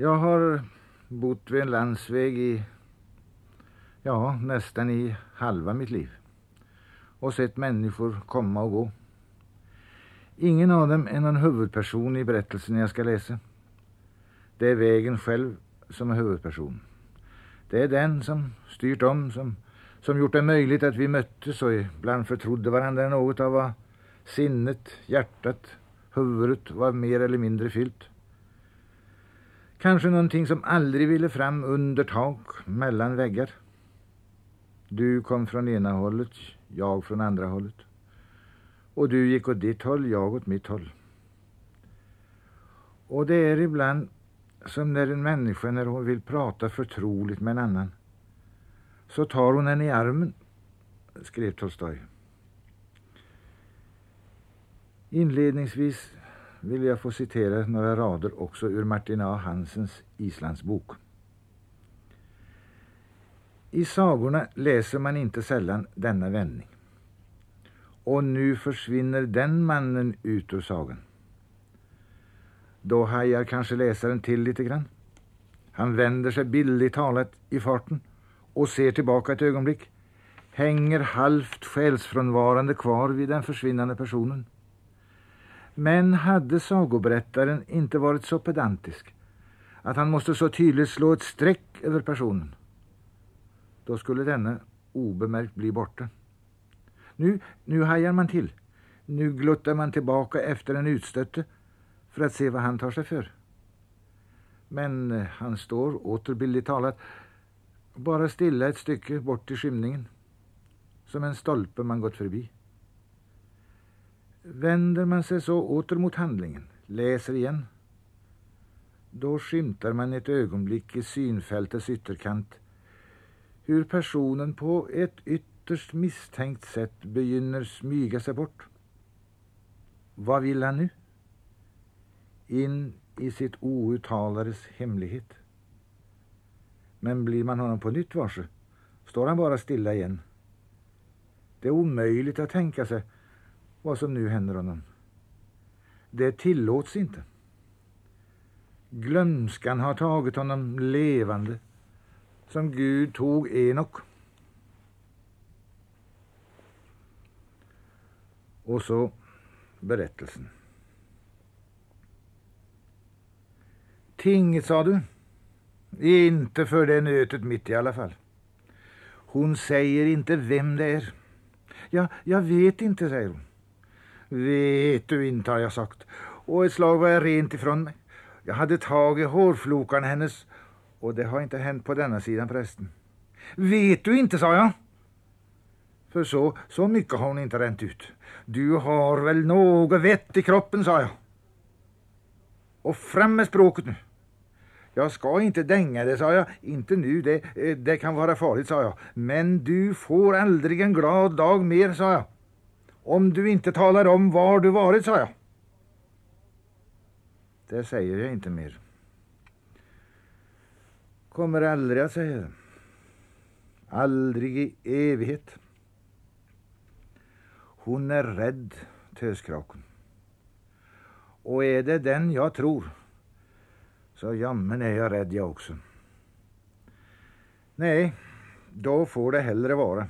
Jag har bott vid en landsväg i, ja, nästan i halva mitt liv och sett människor komma och gå. Ingen av dem är någon huvudperson i berättelsen jag ska läsa. Det är vägen själv som är huvudperson. Det är den som styrt om, som, som gjort det möjligt att vi möttes och ibland förtrodde varandra något av vad sinnet, hjärtat, huvudet var mer eller mindre fyllt. Kanske någonting som aldrig ville fram under tak, mellan väggar. Du kom från ena hållet, jag från andra hållet. Och du gick åt ditt håll, jag åt mitt håll. Och det är ibland som när en människa, när hon vill prata förtroligt med en annan, så tar hon henne i armen, skrev Tolstoj. Inledningsvis vill jag få citera några rader också ur Martin A. Hansens Islandsbok. I sagorna läser man inte sällan denna vändning. Och nu försvinner den mannen ut ur sagan. Då hajar kanske läsaren till lite grann. Han vänder sig billigt talat i farten och ser tillbaka ett ögonblick. Hänger halvt själsfrånvarande kvar vid den försvinnande personen. Men hade sagoberättaren inte varit så pedantisk att han måste så tydligt slå ett streck över personen, då skulle denna obemärkt bli borta. Nu, nu hajar man till. Nu gluttar man tillbaka efter en utstötte för att se vad han tar sig för. Men eh, han står, åter billigt talat, bara stilla ett stycke bort i skymningen, som en stolpe man gått förbi. Vänder man sig så åter mot handlingen, läser igen, då skymtar man ett ögonblick i synfältets ytterkant hur personen på ett ytterst misstänkt sätt begynner smyga sig bort. Vad vill han nu? In i sitt outtalades hemlighet. Men blir man honom på nytt varse står han bara stilla igen. Det är omöjligt att tänka sig vad som nu händer honom. Det tillåts inte. Glömskan har tagit honom levande som Gud tog Enok. Och så berättelsen. Tinget, sa du? Inte för det nötet mitt i alla fall. Hon säger inte vem det är. Ja, jag vet inte, säger hon. Vet du inte, har jag sagt. Och ett slag var jag rent ifrån mig. Jag hade tagit hårflokarna hennes och det har inte hänt på denna sidan prästen. Vet du inte, sa jag. För så, så mycket har hon inte ränt ut. Du har väl något vett i kroppen, sa jag. Och fram med språket nu. Jag ska inte dänga det, sa jag. Inte nu, det, eh, det kan vara farligt, sa jag. Men du får aldrig en glad dag mer, sa jag. Om du inte talar om var du varit, sa jag. Det säger jag inte mer. Kommer aldrig att säga det. Aldrig i evighet. Hon är rädd, töskraken. Och är det den jag tror, så jammen är jag rädd jag också. Nej, då får det hellre vara.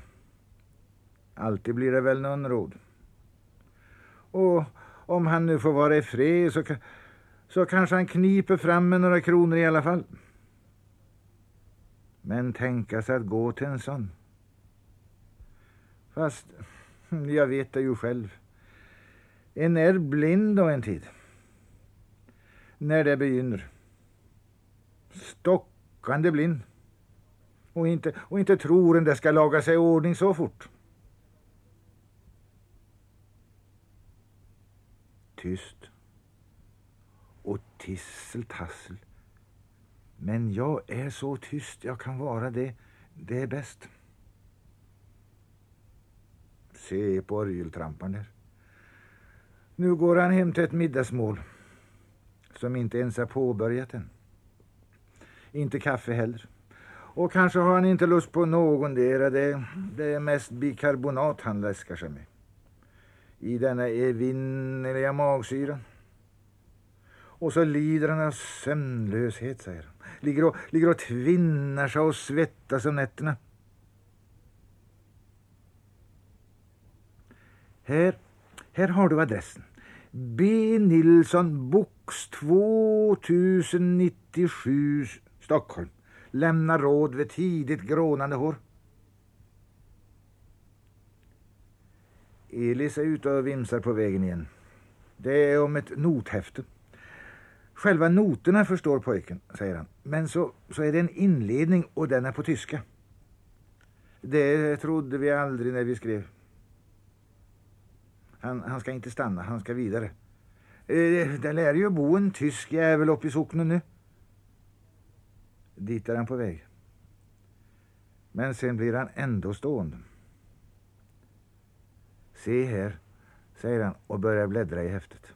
Alltid blir det väl någon råd. Och om han nu får vara i fred så, så kanske han kniper fram med några kronor i alla fall. Men tänka sig att gå till en sån. Fast jag vet det ju själv. En är blind då en tid. När det begynner. Stockande blind. Och inte, och inte tror en det ska laga sig i ordning så fort. Tyst. Och tisseltassel. Men jag är så tyst jag kan vara det. Det är bäst. Se på orgeltramparen där. Nu går han hem till ett middagsmål som inte ens är påbörjat än. Inte kaffe heller. Och kanske har han inte lust på någon där. Det, det är mest bikarbonat han läskar sig med. I denna evinnerliga magsyra. Och så lider han av sömnlöshet, säger han. Ligger och, ligger och tvinnar sig och svettas om nätterna. Här, här har du adressen. B. Nilsson, box 2097, Stockholm. Lämna råd vid tidigt grånande hår. Elis är ute och vimsar på vägen igen. Det är om ett nothäfte. Själva noterna förstår pojken, säger han. Men så, så är det en inledning och den är på tyska. Det trodde vi aldrig när vi skrev. Han, han ska inte stanna, han ska vidare. Eh, det lär ju bo en tysk jävel uppe i socknen nu. Dit är han på väg. Men sen blir han ändå stående. Se här, säger han och börjar bläddra i häftet.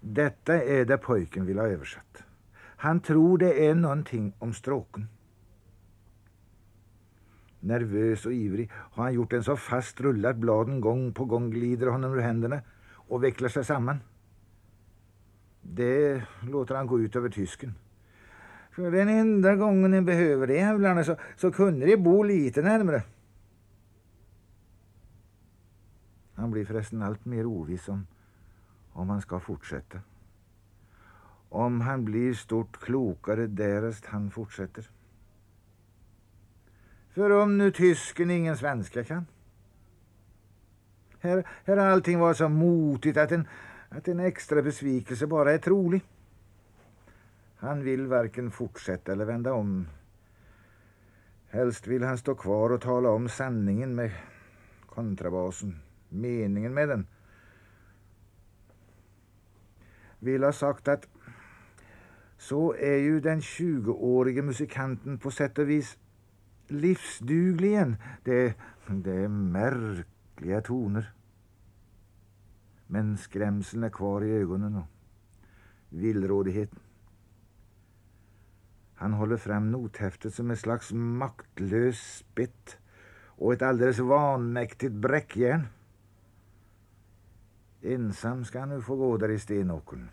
Detta är det pojken vill ha översatt. Han tror det är någonting om stråken. Nervös och ivrig har han gjort en så fast rullad bladen gång på gång glider honom ur händerna och vecklar sig samman. Det låter han gå ut över tysken. För den enda gången ni behöver det jävlarna så, så kunde de bo lite närmare. Han blir förresten allt mer oviss om, om han ska fortsätta. Om han blir stort klokare därest han fortsätter. För om nu tysken ingen svenska kan. Här, här har allting varit så motigt att en, att en extra besvikelse bara är trolig. Han vill varken fortsätta eller vända om. Helst vill han stå kvar och tala om sanningen med kontrabasen, meningen med den. Vill ha sagt att så är ju den 20-årige musikanten på sätt och vis livsduglig igen. Det, det är märkliga toner. Men skrämseln är kvar i ögonen och villrådigheten. Han håller fram nothäftet som ett slags maktlös spett och ett alldeles vanmäktigt bräckjärn. Ensam ska han nu få gå där i stenåkern.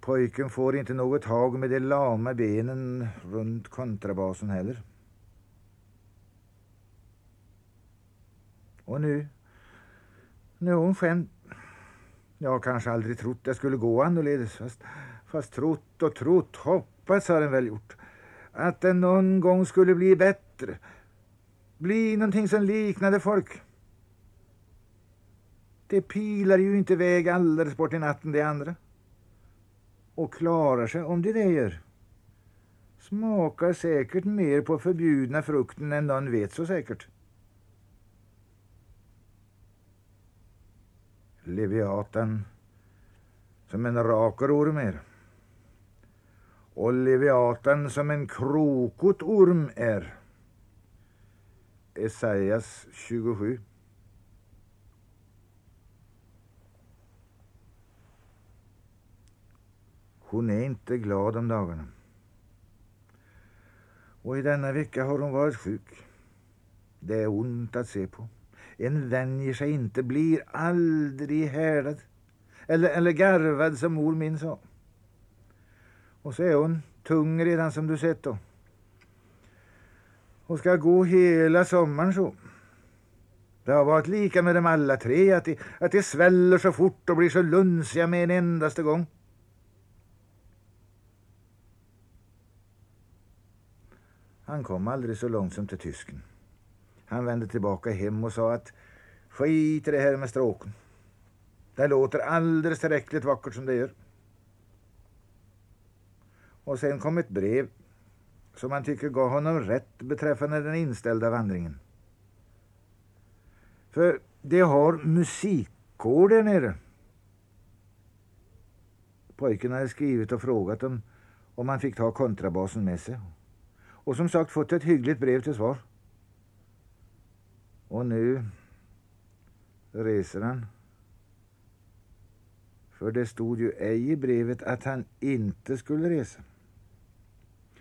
Pojken får inte något tag med de lama benen runt kontrabasen heller. Och nu, nu är hon skämd. Jag har kanske aldrig trott det skulle gå annorledes. Fast, fast trott och trott, hoppats har den väl gjort. Att det någon gång skulle bli bättre. Bli någonting som liknade folk. Det pilar ju inte väg alldeles bort i natten det andra och klarar sig om de det gör. Smakar säkert mer på förbjudna frukten än någon vet så säkert. Leviatan som en rakororm är. Och Leviatan som en krokotorm är. Esaias 27. Hon är inte glad om dagarna. Och i denna vecka har hon varit sjuk. Det är ont att se på. En vänjer sig inte, blir aldrig härdad. Eller, eller garvad som mor min sa. Och så är hon tung redan som du sett då. Och ska gå hela sommaren så. Det har varit lika med dem alla tre, att de, att de sväller så fort och blir så lunsiga med en endaste gång. Han kom aldrig så långt som till tysken. Han vände tillbaka hem och sa att skit i det här med stråken. Det låter alldeles tillräckligt vackert som det gör. Och sen kom ett brev som han tycker gav honom rätt beträffande den inställda vandringen. För det har musikkår där nere. Pojken hade skrivit och frågat om, om han fick ta kontrabasen med sig och som sagt fått ett hyggligt brev till svar. Och nu reser han. För det stod ju ej i brevet att han inte skulle resa.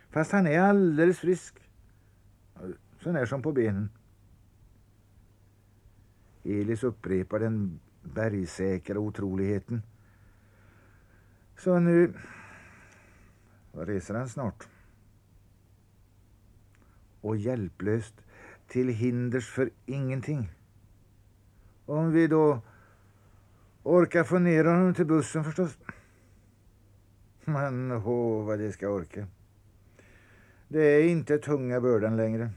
Fast han är alldeles frisk. Sån är som på benen. Elis upprepar den bergsäkra otroligheten. Så nu reser han snart. Och hjälplöst till hinders för ingenting. Om vi då orkar få ner honom till bussen förstås. Men hå vad det ska orka. Det är inte tunga bördan längre.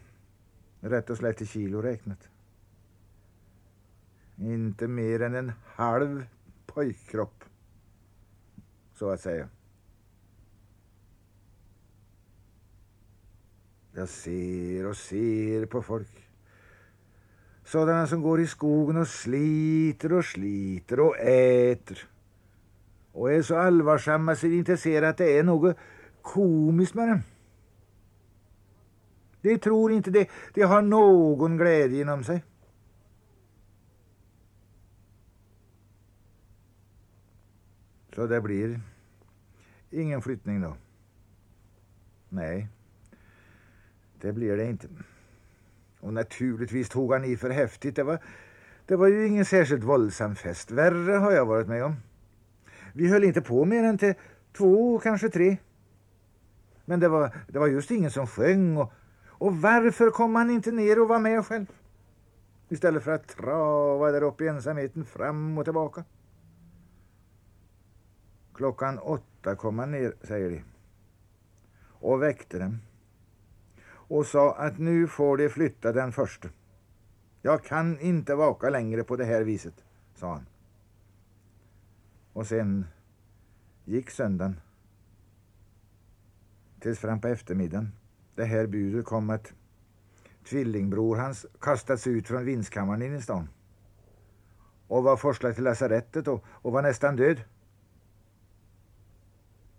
Rätt och slätt i kilo räknat. Inte mer än en halv pojkkropp. Så att säga. Jag ser och ser på folk. Sådana som går i skogen och sliter och sliter och äter. Och är så allvarsamma så de inte ser att det är något komiskt med dem. De tror inte det, de har någon glädje inom sig. Så det blir ingen flyttning då? Nej, det blir det inte. Och naturligtvis tog han i för häftigt. Det var, det var ju ingen särskilt våldsam fest. Värre har jag varit med om. Vi höll inte på mer än till två, kanske tre. Men det var, det var just ingen som sjöng. Och, och varför kom han inte ner och var med själv? Istället för att trava där uppe i ensamheten fram och tillbaka. Klockan åtta kom han ner, säger de. Och väckte dem. Och sa att nu får de flytta den första. Jag kan inte vaka längre på det här viset, sa han. Och sen gick söndagen. Tills fram på eftermiddagen. Det här budet kom att tvillingbror hans kastats ut från vindskammaren in i stan. Och var forslad till lasarettet och, och var nästan död.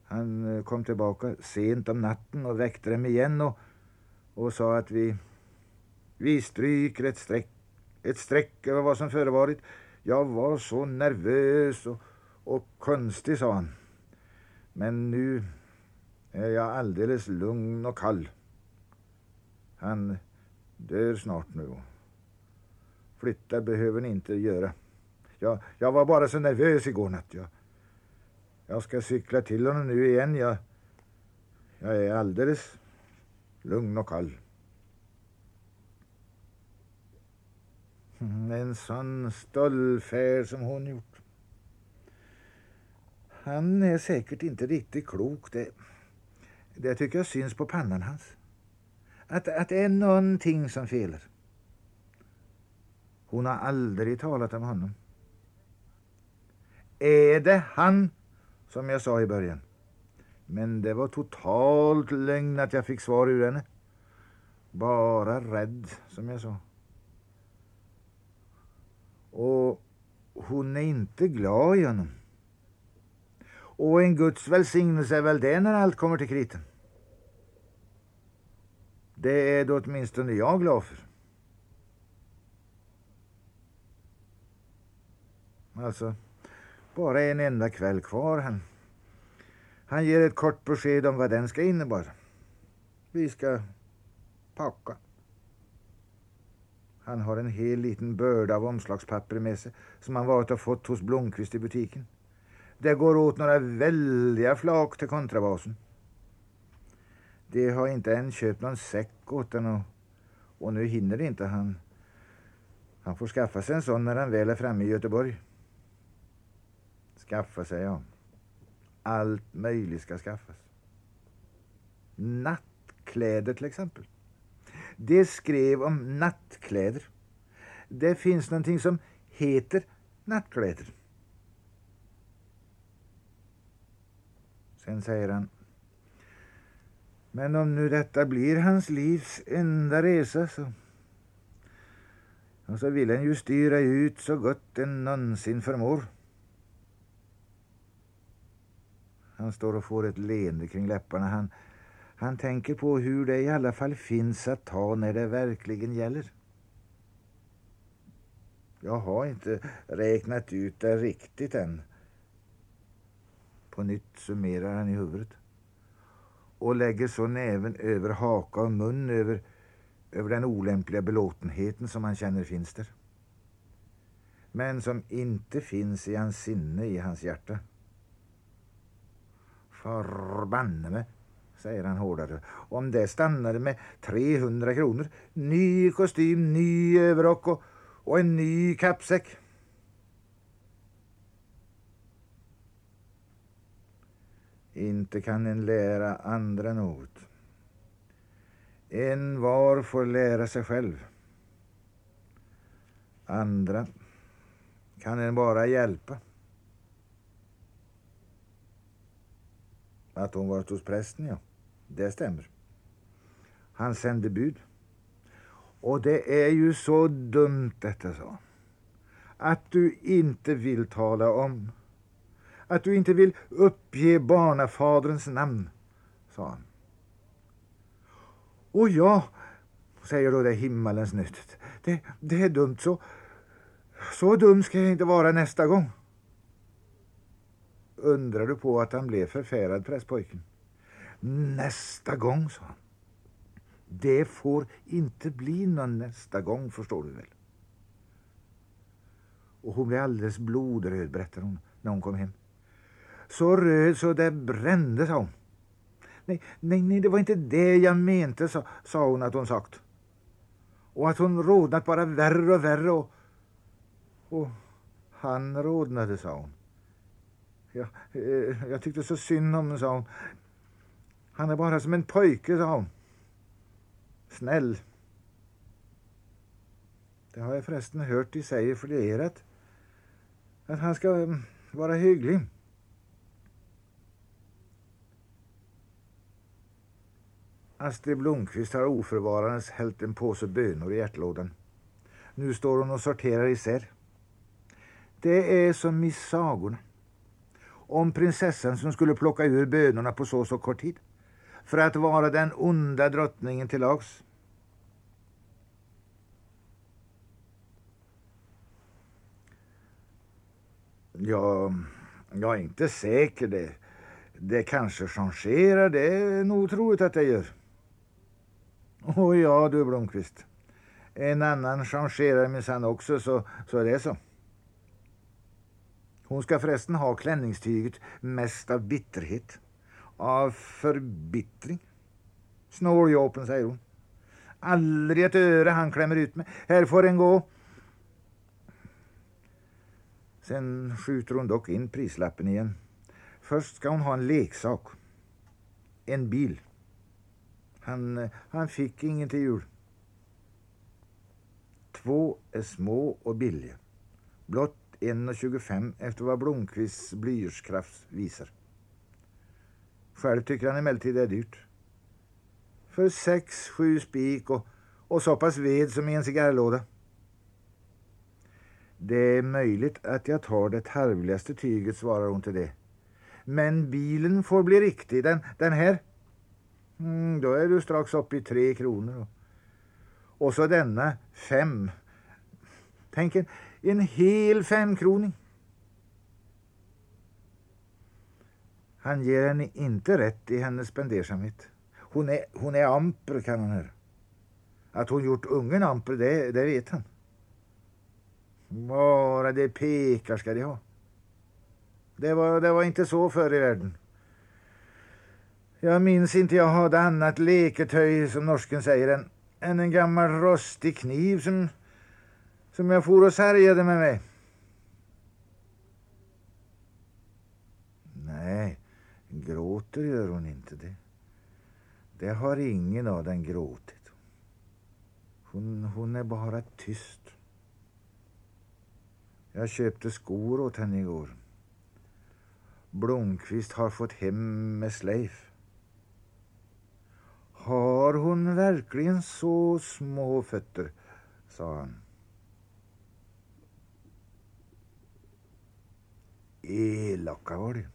Han eh, kom tillbaka sent om natten och väckte dem igen och, och sa att vi, vi stryker ett streck, ett streck över vad som förevarit. Jag var så nervös och, och konstig, sa han. Men nu är jag alldeles lugn och kall. Han dör snart nu. Flytta behöver ni inte göra. Jag, jag var bara så nervös igår natt. Jag, jag ska cykla till honom nu igen. Jag, jag är alldeles lugn och kall. Mm, en sån stöldfärd som hon gjort. Han är säkert inte riktigt klok. Det, det tycker jag syns på pannan hans. Att, att det är någonting som felar. Hon har aldrig talat om honom. Är det han som jag sa i början. Men det var totalt lögn att jag fick svar ur henne. Bara rädd, som jag sa. Och hon är inte glad i honom. Och en Guds välsignelse är väl det när allt kommer till kriten. Det är då åtminstone jag glad för. Alltså, bara en enda kväll kvar. Han, han ger ett kort besked om vad den ska innebära. Vi ska packa. Han har en hel liten börda av omslagspapper med sig som han varit och fått hos Blomqvist i butiken. Det går åt några väldiga flak till kontrabasen. De har inte än köpt någon säck åt den och, och nu hinner inte han. Han får skaffa sig en sån när han väl är framme i Göteborg. Skaffa sig, ja. Allt möjligt ska skaffas. Nattkläder till exempel. Det skrev om nattkläder. Det finns någonting som heter nattkläder. Sen säger han. Men om nu detta blir hans livs enda resa så... Och så vill han ju styra ut så gott en någonsin förmår. Han står och får ett leende kring läpparna. Han, han tänker på hur det i alla fall finns att ta när det verkligen gäller. Jag har inte räknat ut det riktigt än. På nytt summerar han i huvudet och lägger så näven över haka och mun över, över den olämpliga belåtenheten som han känner finns där. Men som inte finns i hans sinne, i hans hjärta. Förbanne mig, säger han hårdare. Om det stannade med 300 kronor, ny kostym, ny överrock och, och en ny kappsäck. Inte kan en lära andra något. En var får lära sig själv. Andra kan en bara hjälpa. Att hon varit hos prästen, ja. Det stämmer. Han sände bud. Och det är ju så dumt detta, sa Att du inte vill tala om. Att du inte vill uppge barnafaderns namn, sa han. Och ja, säger då det himmelens nyttet. Det, det är dumt så. Så dum ska jag inte vara nästa gång. Undrar du på att han blev förfärad, prästpojken? Nästa gång, sa han. Det får inte bli någon nästa gång, förstår du väl? Och hon blev alldeles blodröd, berättade hon, när hon kom hem. Så röd så det brände, sa hon. Nej, nej, nej, det var inte det jag mente, sa, sa hon att hon sagt. Och att hon rodnat bara värre och värre och... Och han rodnade, sa hon jag, eh, jag tyckte så synd om honom, sa hon. Han är bara som en pojke, sa hon. Snäll. Det har jag förresten hört de säger flerat. Att han ska mm, vara hygglig. Astrid Blomqvist har oförvarandes hällt en påse bönor i hjärtlådan. Nu står hon och sorterar isär. Det är som i sagorna. Om prinsessan som skulle plocka ur bönorna på så så kort tid. För att vara den onda drottningen till lags. Ja, jag är inte säker. Det, det kanske changerar. Det är nog troligt att det gör. Och ja du Blomqvist. En annan changerar minsann också så, så är det så. Hon ska förresten ha klänningstyget mest av bitterhet. Av förbittring. Snåljåpen, säger hon. Aldrig ett öre han klämmer ut med. Här får en gå. Sen skjuter hon dock in prislappen igen. Först ska hon ha en leksak. En bil. Han, han fick ingen till jul. Två är små och billiga. Blott 1,25 efter vad Blomqvists blyertskraft visar. Själv tycker han emellertid det är dyrt. För sex, sju spik och, och så pass ved som i en cigarrlåda. Det är möjligt att jag tar det tarvligaste tyget, svarar hon till det. Men bilen får bli riktig, den, den här. Mm, då är du strax uppe i tre kronor. Och så denna, fem. Tänk en, en hel femkroning. Han ger henne inte rätt i hennes spendersamhet. Hon är, hon är amper kan han höra. Att hon gjort ungen amper, det, det vet han. Bara det pekar ska de ha. Det var, det var inte så förr i världen. Jag minns inte jag hade annat leketöj, som norsken säger, än, än en gammal rostig kniv som, som jag for och sargade med mig. Nej, gråter gör hon inte det. Det har ingen av den gråtit. Hon, hon är bara tyst. Jag köpte skor åt henne igår. Blomqvist har fått hem med Sleif. Har hon verkligen så små fötter? sa han. Elaka var de,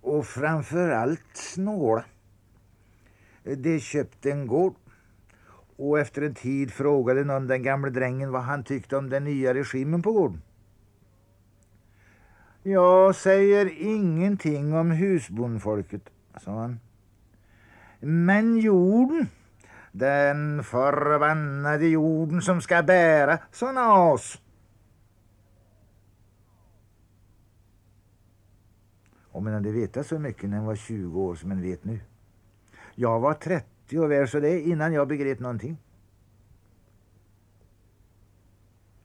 Och framför allt snåla. De köpte en gård och efter en tid frågade någon den gamle drängen vad han tyckte om den nya regimen på gården. Jag säger ingenting om husbondfolket, sa han. Men jorden, den förbannade jorden som ska bära såna as. Om man hade vetat så mycket när man var 20 år som man vet nu. Jag var 30 och väl så det innan jag begrep någonting.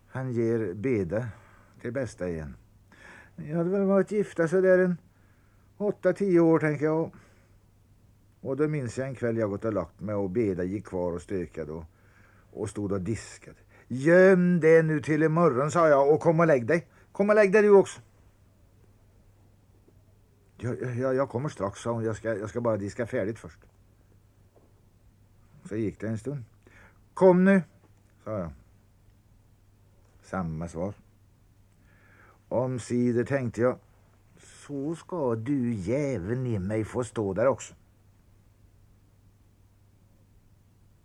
Han ger Beda till bästa igen. Jag hade väl varit gifta så där en åtta, tio år tänker jag. Och då minns jag en kväll jag gått och lagt mig och Beda gick kvar och stökade och, och stod och diskade. Göm det nu till imorgon sa jag och kom och lägg dig. Kom och lägg dig du också. Jag, jag, jag kommer strax, sa hon. Jag ska, jag ska bara diska färdigt först. Så gick det en stund. Kom nu, sa jag. Samma svar. Omsider tänkte jag, så ska du jäveln i mig få stå där också.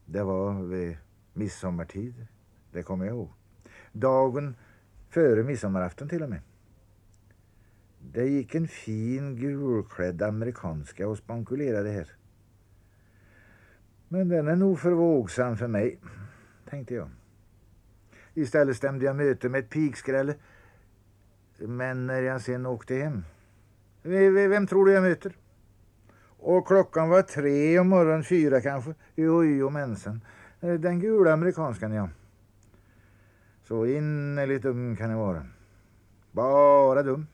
Det var vid midsommartid, det kommer jag ihåg. Dagen före midsommarafton till och med. Det gick en fin gulklädd amerikanska och spankulerade här. Men den är nog för vågsam för mig, tänkte jag. Istället stämde jag möte med ett pikskrälle. Men när jag sen åkte hem, vem tror du jag möter? Och klockan var tre och morgon fyra kanske. Jo, jo, mensen. Den gula amerikanskan, ja. Så innerligt dum kan det vara. Bara dum.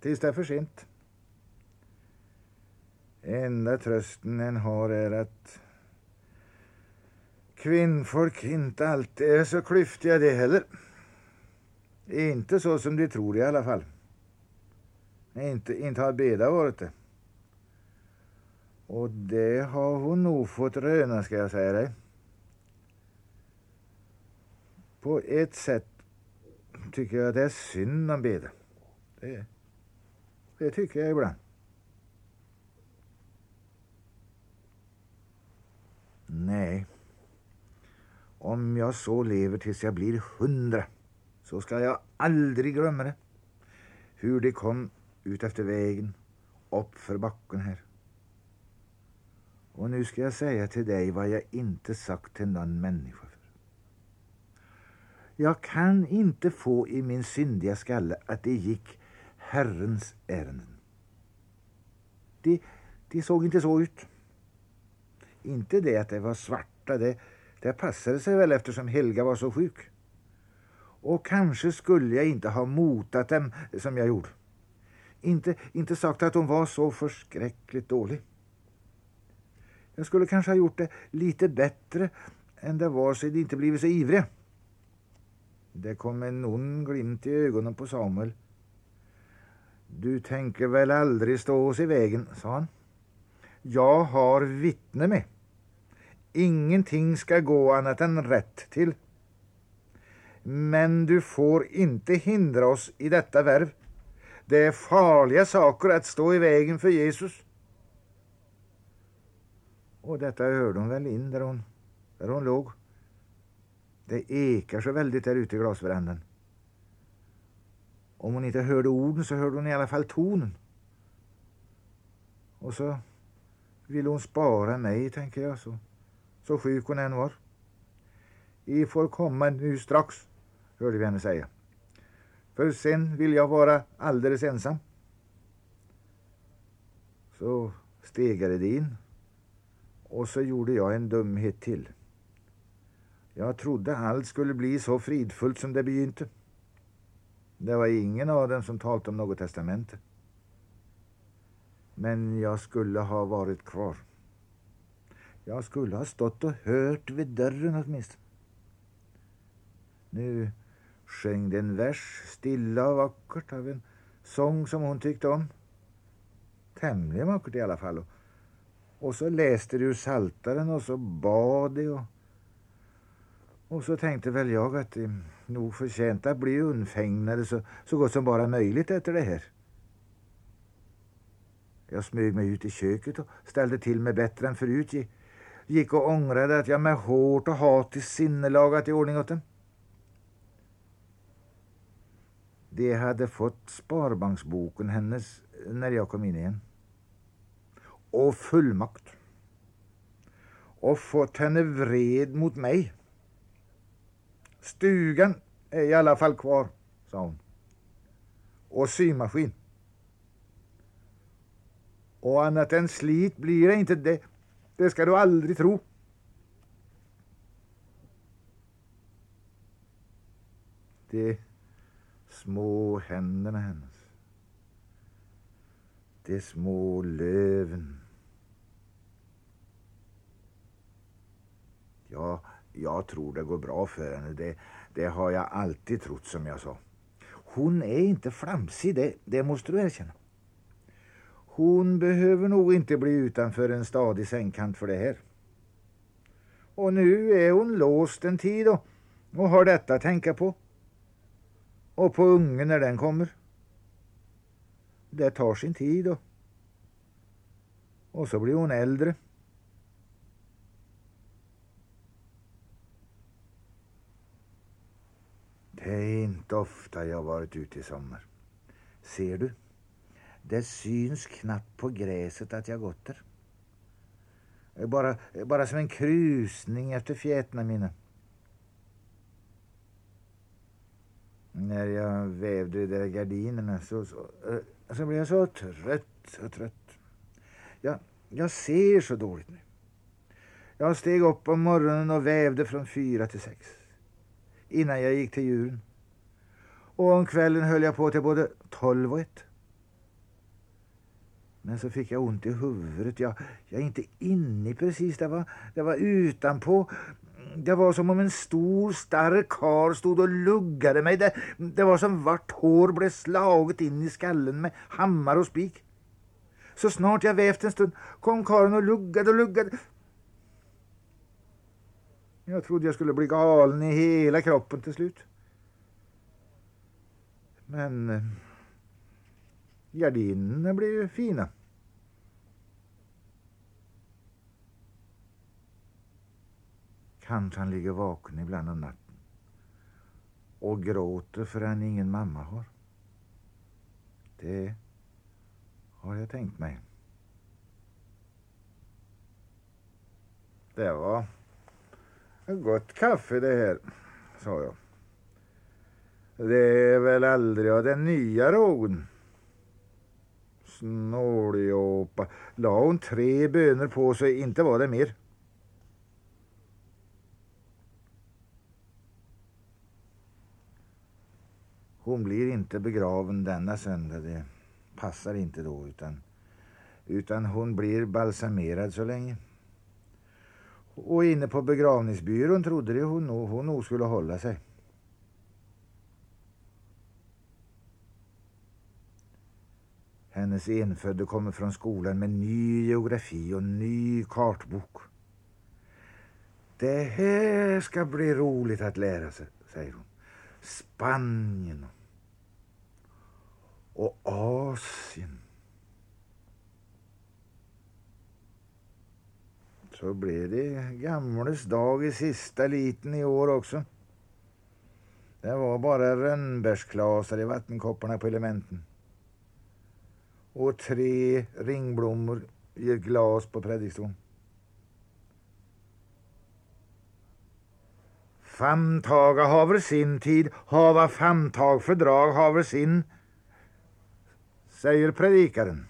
Tills det är för sent. Enda trösten en har är att kvinnfolk inte alltid är så klyftiga det heller. Inte så som de tror i alla fall. Inte, inte har Beda varit det. Och det har hon nog fått röna ska jag säga dig. På ett sätt tycker jag att det är synd om Beda. Det, det tycker jag ibland. Nej. Om jag så lever tills jag blir hundra så ska jag aldrig glömma det. Hur det kom ut efter vägen, upp för backen här. Och nu ska jag säga till dig vad jag inte sagt till någon människa för. Jag kan inte få i min syndiga skalle att det gick Herrens ärenden. Det, det såg inte så ut. Inte det att det var svarta, det, det passade sig väl eftersom Helga var så sjuk. Och kanske skulle jag inte ha motat dem som jag gjorde. Inte, inte sagt att hon var så förskräckligt dålig. Jag skulle kanske ha gjort det lite bättre än det var så det inte blivit så ivrig. Det kom en ond glimt i ögonen på Samuel. Du tänker väl aldrig stå oss i vägen, sa han. Jag har vittne med. Ingenting ska gå annat än rätt till. Men du får inte hindra oss i detta värv. Det är farliga saker att stå i vägen för Jesus. Och detta hörde hon väl in där hon, där hon låg. Det ekar så väldigt där ute i glasverandan. Om hon inte hörde orden så hörde hon i alla fall tonen. Och så ville hon spara mig, tänker jag, så, så sjuk hon än var. I får komma nu strax, hörde vi henne säga. För sen vill jag vara alldeles ensam. Så stegade det in och så gjorde jag en dumhet till. Jag trodde allt skulle bli så fridfullt som det begynte. Det var ingen av dem som talade om något testamente. Men jag skulle ha varit kvar. Jag skulle ha stått och hört vid dörren åtminstone. Nu sjöng det en vers, stilla och vackert, av en sång som hon tyckte om. Tämligen vackert i alla fall. Och så läste du saltaren och så bad de och, och så tänkte väl jag att eh, nog förtjänt att bli undfägnade så, så gott som bara möjligt efter det här. Jag smög mig ut i köket och ställde till mig bättre än förut. Gick och ångrade att jag med hårt och hatiskt sinnelagat i ordning åt dem. De hade fått sparbanksboken hennes när jag kom in igen. Och fullmakt. Och fått henne vred mot mig. Stugan är i alla fall kvar, sa hon. Och symaskin. Och annat än slit blir det inte det. Det ska du aldrig tro. De små händerna hennes. De små löven. Ja, jag tror det går bra för henne. Det, det har jag alltid trott som jag sa. Hon är inte flamsig, det, det måste du erkänna. Hon behöver nog inte bli utanför en stadig sängkant för det här. Och nu är hon låst en tid och, och har detta att tänka på. Och på ungen när den kommer. Det tar sin tid och, och så blir hon äldre. Det är inte ofta jag varit ute i sommar. Ser du? Det syns knappt på gräset att jag gått där. Bara, bara som en krusning efter fjätna mina. När jag vävde de där gardinerna så, så, eh, så blev jag så trött, så trött. Jag, jag ser så dåligt nu. Jag steg upp om morgonen och vävde från fyra till sex. Innan jag gick till djuren. Och om kvällen höll jag på till både tolv och ett. Men så fick jag ont i huvudet. Jag, jag är inte inne precis. Det var, det var utanpå. Det var som om en stor stark kar stod och luggade mig. Det, det var som vart hår blev slaget in i skallen med hammare och spik. Så snart jag vävt en stund kom karen och luggade och luggade. Jag trodde jag skulle bli galen i hela kroppen till slut. Men eh, gardinerna blev ju fina. Kanske han ligger vaken ibland om natten och gråter för han ingen mamma har. Det har jag tänkt mig. Det var gott kaffe det här, sa jag. Det är väl aldrig av den nya rågen. Snåljåpa. La hon tre bönor på sig, inte var det mer. Hon blir inte begraven denna söndag. Det passar inte då utan, utan hon blir balsamerad så länge. Och inne på begravningsbyrån trodde de hon nog, hon nog skulle hålla sig. Hennes enfödde kommer från skolan med ny geografi och ny kartbok. Det här ska bli roligt att lära sig, säger hon. Spanien och Asien. Så blev det gamles dag i sista liten i år också. Det var bara rönnbärsklasar i vattenkopparna på elementen. Och tre ringblommor i ett glas på predikstolen. Famtaga haver sin tid, hava famtag fördrag haver sin, säger predikaren.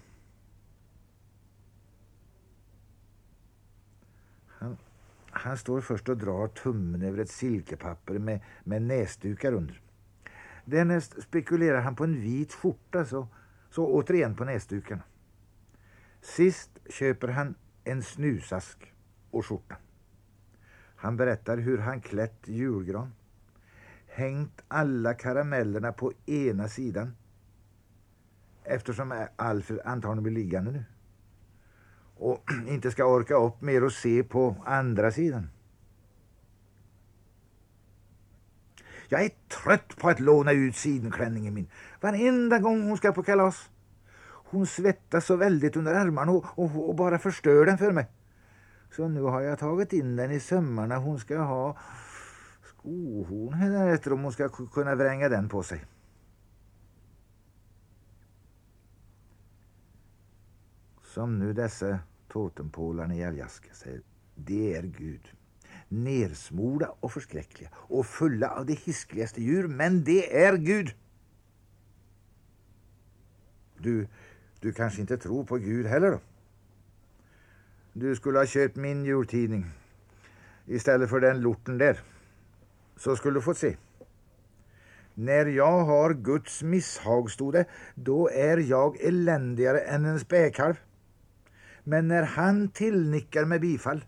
Han står först och drar tummen över ett silkepapper med, med näsdukar under. Därnäst spekulerar han på en vit skjorta, så, så återigen på näsdukarna. Sist köper han en snusask och skjorta. Han berättar hur han klätt julgran, hängt alla karamellerna på ena sidan eftersom Alfred antagligen blir liggande nu och inte ska orka upp mer och se på andra sidan. Jag är trött på att låna ut sidenklänningen min varenda gång hon ska på kalas. Hon svettas så väldigt under armarna och, och, och bara förstör den för mig. Så nu har jag tagit in den i sömmarna. Hon ska ha skohorn efter om hon ska kunna vränga den på sig. Som nu dessa totempålarna i Aljaska säger, det är Gud. Nersmorda och förskräckliga och fulla av de hiskligaste djur, men det är Gud. Du, Du kanske inte tror på Gud heller då? Du skulle ha köpt min jultidning istället för den lorten där. Så skulle du få se. När jag har Guds misshag, stod det, då är jag eländigare än en späkalv. Men när han tillnickar med bifall,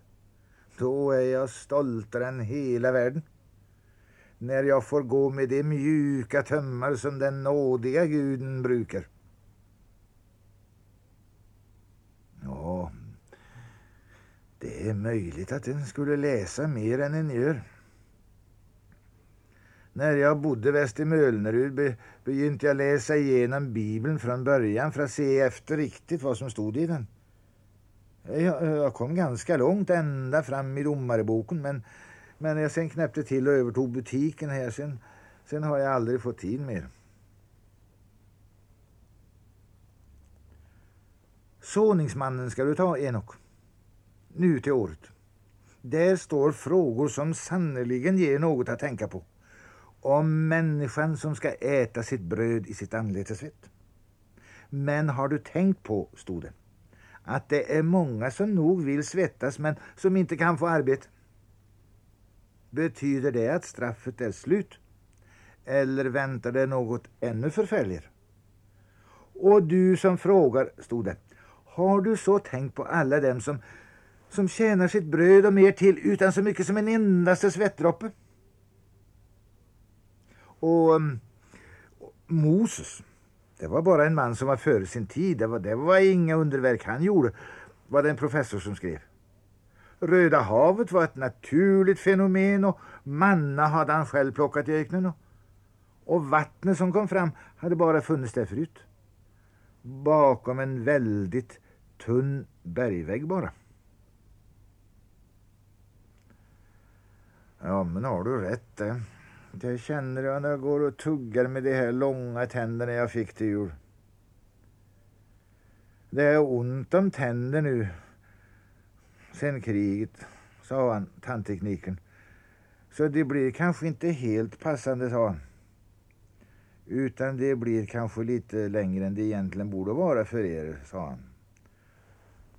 då är jag stoltare än hela världen. När jag får gå med de mjuka tömmar som den nådiga guden brukar. Ja, det är möjligt att en skulle läsa mer än en gör. När jag bodde väst i Mölnerud be, begynte jag läsa igenom Bibeln från början för att se efter riktigt vad som stod i den. Jag, jag kom ganska långt ända fram i domarboken men, men jag sen knäppte till och övertog butiken här sen, sen har jag aldrig fått tid mer. Såningsmannen ska du ta, Enok. Nu till året. Där står frågor som sannerligen ger något att tänka på. Om människan som ska äta sitt bröd i sitt anletesvett. Men har du tänkt på, stod det, att det är många som nog vill svettas men som inte kan få arbete? Betyder det att straffet är slut? Eller väntar det något ännu förfärligare? Och du som frågar, stod det, har du så tänkt på alla dem som, som tjänar sitt bröd och mer till utan så mycket som en endaste svettdroppe? Och, mm, och Moses, det var bara en man som var före sin tid. Det var, det var inga underverk han gjorde, var det en professor som skrev. Röda havet var ett naturligt fenomen och manna hade han själv plockat i öknen. Och, och vattnet som kom fram hade bara funnits där förut. Bakom en väldigt tunn bergvägg bara. Ja, men har du rätt Eh? Det känner jag när jag går och tuggar med de här långa tänderna jag fick till jul. Det är ont om tänder nu sen kriget, sa han, tandtekniken. Så det blir kanske inte helt passande, sa han. Utan det blir kanske lite längre än det egentligen borde vara för er, sa han.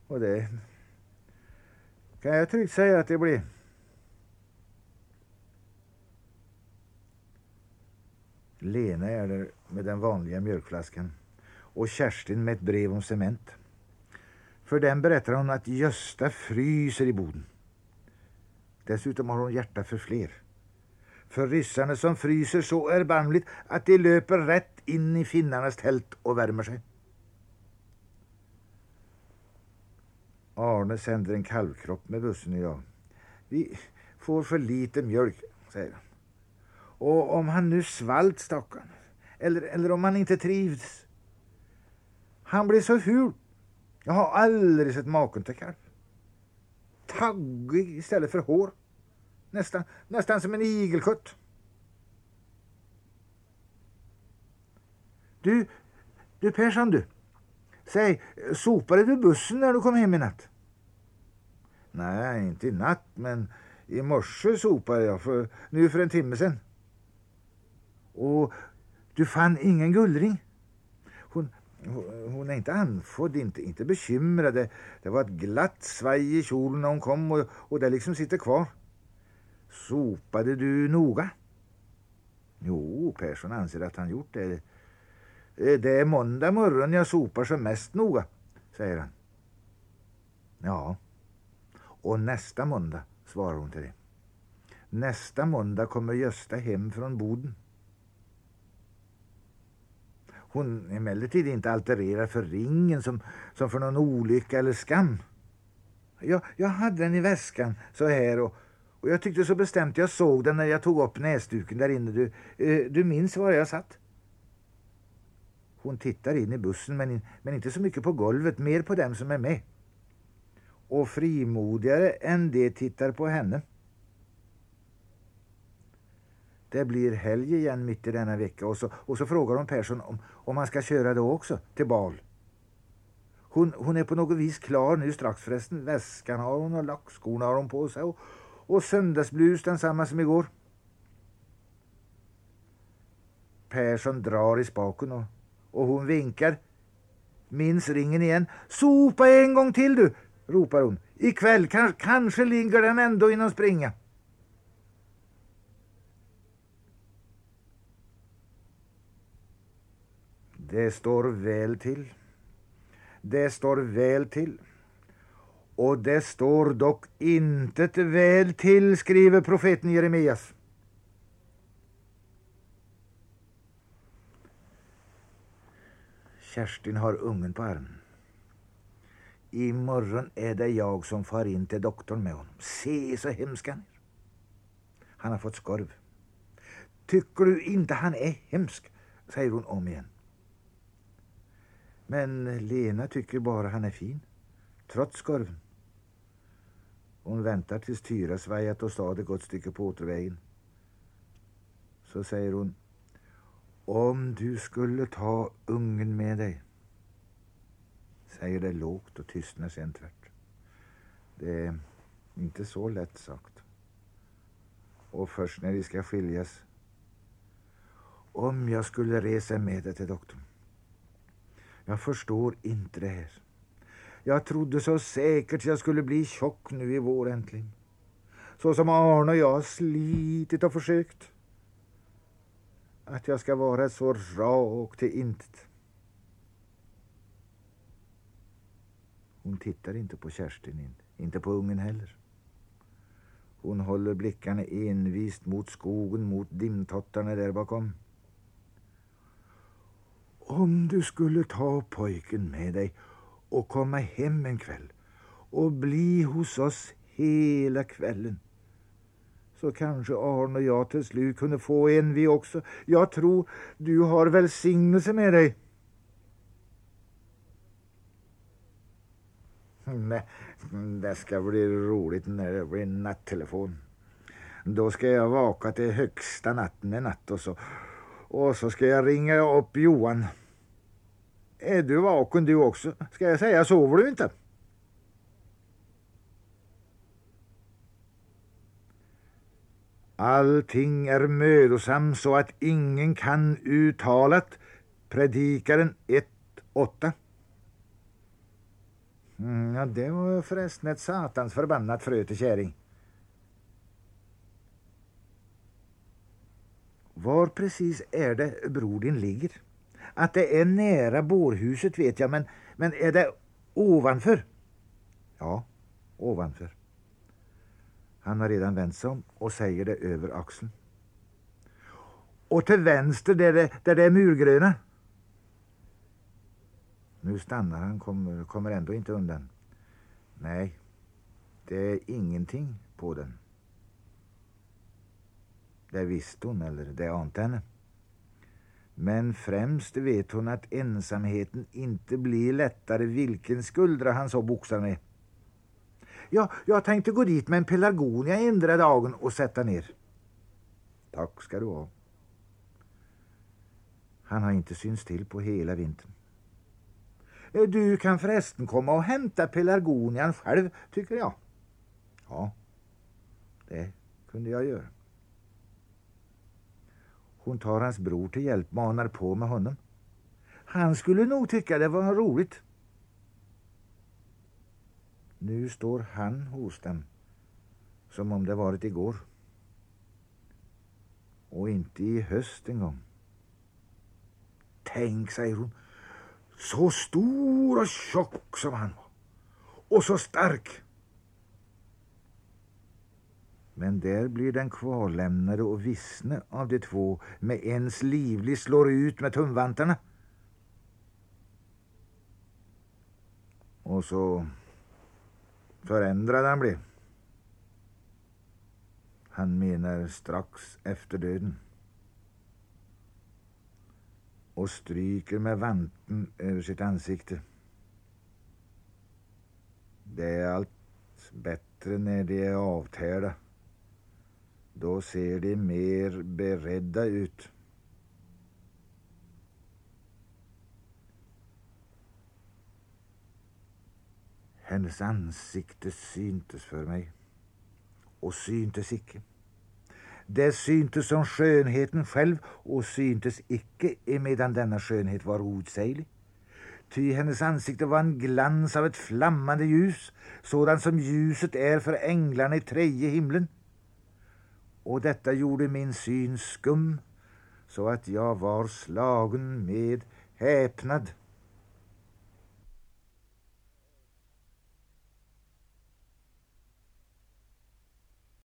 Och det kan jag tryggt säga att det blir. Lena är där med den vanliga mjölkflaskan och Kerstin med ett brev om cement. För den berättar hon att Gösta fryser i boden. Dessutom har hon hjärta för fler. För ryssarna som fryser så erbarmligt att de löper rätt in i finnarnas tält och värmer sig. Arne sänder en kalvkropp med bussen idag. Vi får för lite mjölk, säger han. Och om han nu svalt stackarn, eller, eller om han inte trivs. Han blir så ful. Jag har aldrig sett maken till kalv. Taggig istället för hår. Nästan, nästan som en igelkott. Du, du Persson du. Säg, sopade du bussen när du kom hem i natt? Nej, inte i natt, men i morse sopade jag, för, nu för en timme sedan. Och du fann ingen gullring? Hon, hon är inte andfådd, inte, inte bekymrad. Det, det var ett glatt svaj i kjolen när hon kom och, och det liksom sitter kvar. Sopade du noga? Jo, Persson anser att han gjort det. Det är måndag morgon jag sopar som mest noga, säger han. Ja, och nästa måndag, svarar hon till det. Nästa måndag kommer Gösta hem från Boden hon emellertid inte altererar för ringen som, som för någon olycka eller skam. Jag, jag hade den i väskan så här och, och jag tyckte så bestämt jag såg den när jag tog upp näsduken där inne. Du, eh, du minns var jag satt? Hon tittar in i bussen men, men inte så mycket på golvet, mer på dem som är med. Och frimodigare än det tittar på henne. Det blir helg igen mitt i denna vecka och så, och så frågar hon Persson om, om han ska köra då också till bal. Hon, hon är på något vis klar nu strax förresten. Väskan har hon och lackskorna har hon på sig och, och söndagsblus densamma som igår. Persson drar i spaken och, och hon vinkar. Minns ringen igen. Sopa en gång till du, ropar hon. Ikväll kanske, kanske ligger den ändå i någon springa. Det står väl till. Det står väl till. Och det står dock intet väl till, skriver profeten Jeremias. Kerstin har ungen på armen. Imorgon är det jag som far in till doktorn med honom. Se så hemsk han är. Han har fått skorv. Tycker du inte han är hemsk? säger hon om igen. Men Lena tycker bara han är fin, trots skorven. Hon väntar tills Tyra svajat och stad ett gott stycke på återvägen. Så säger hon, om du skulle ta ungen med dig, säger det lågt och tystnar sen tvärt. Det är inte så lätt sagt. Och först när vi ska skiljas, om jag skulle resa med dig till doktorn. Jag förstår inte det här. Jag trodde så säkert jag skulle bli tjock nu i vår äntligen. Så som Arne och jag har slitit och försökt. Att jag ska vara så rak till intet. Hon tittar inte på Kerstin, inte på ungen heller. Hon håller blickarna envist mot skogen, mot dimtottarna där bakom. Om du skulle ta pojken med dig och komma hem en kväll och bli hos oss hela kvällen så kanske Arne och jag till slut kunde få en vi också. Jag tror du har välsignelse med dig. Nej, det ska bli roligt när det blir nattelefon. Då ska jag vaka till högsta natten en natt och så, och så ska jag ringa upp Johan. Är du vaken du också? Ska jag säga, sover du inte? Allting är mödosam så att ingen kan uttalat. Predikaren 1.8. Mm, ja, det var förresten ett satans förbannat frö till käring. Var precis är det bror din ligger? Att det är nära bårhuset vet jag, men, men är det ovanför? Ja, ovanför. Han har redan vänt sig om och säger det över axeln. Och till vänster där det, där det är murgröna. Nu stannar han, kommer, kommer ändå inte undan. Nej, det är ingenting på den. Det visste hon, eller det ante henne. Men främst vet hon att ensamheten inte blir lättare vilken skuldra han så boxar med. Ja, jag tänkte gå dit med en pelargonia ändra dagen och sätta ner. Tack ska du ha. Han har inte synts till på hela vintern. Eh, du kan förresten komma och hämta pelargonian själv, tycker jag. Ja, det kunde jag göra. Hon tar hans bror till hjälp, manar på med honom. Han skulle nog tycka det var roligt. Nu står han hos dem som om det varit igår. Och inte i höst en gång. Tänk, säger hon, så stor och tjock som han var. Och så stark. Men där blir den kvarlämnade och vissne av de två med ens livlig slår ut med tumvantarna. Och så förändrad han blev. Han menar strax efter döden. Och stryker med vanten över sitt ansikte. Det är allt bättre när de är avtärda. Då ser de mer beredda ut. Hennes ansikte syntes för mig och syntes icke. Det syntes som skönheten själv och syntes icke emedan denna skönhet var outsäglig. ty hennes ansikte var en glans av ett flammande ljus, sådant som ljuset är för änglarna i tredje himlen. Och detta gjorde min syn skum, så att jag var slagen med häpnad.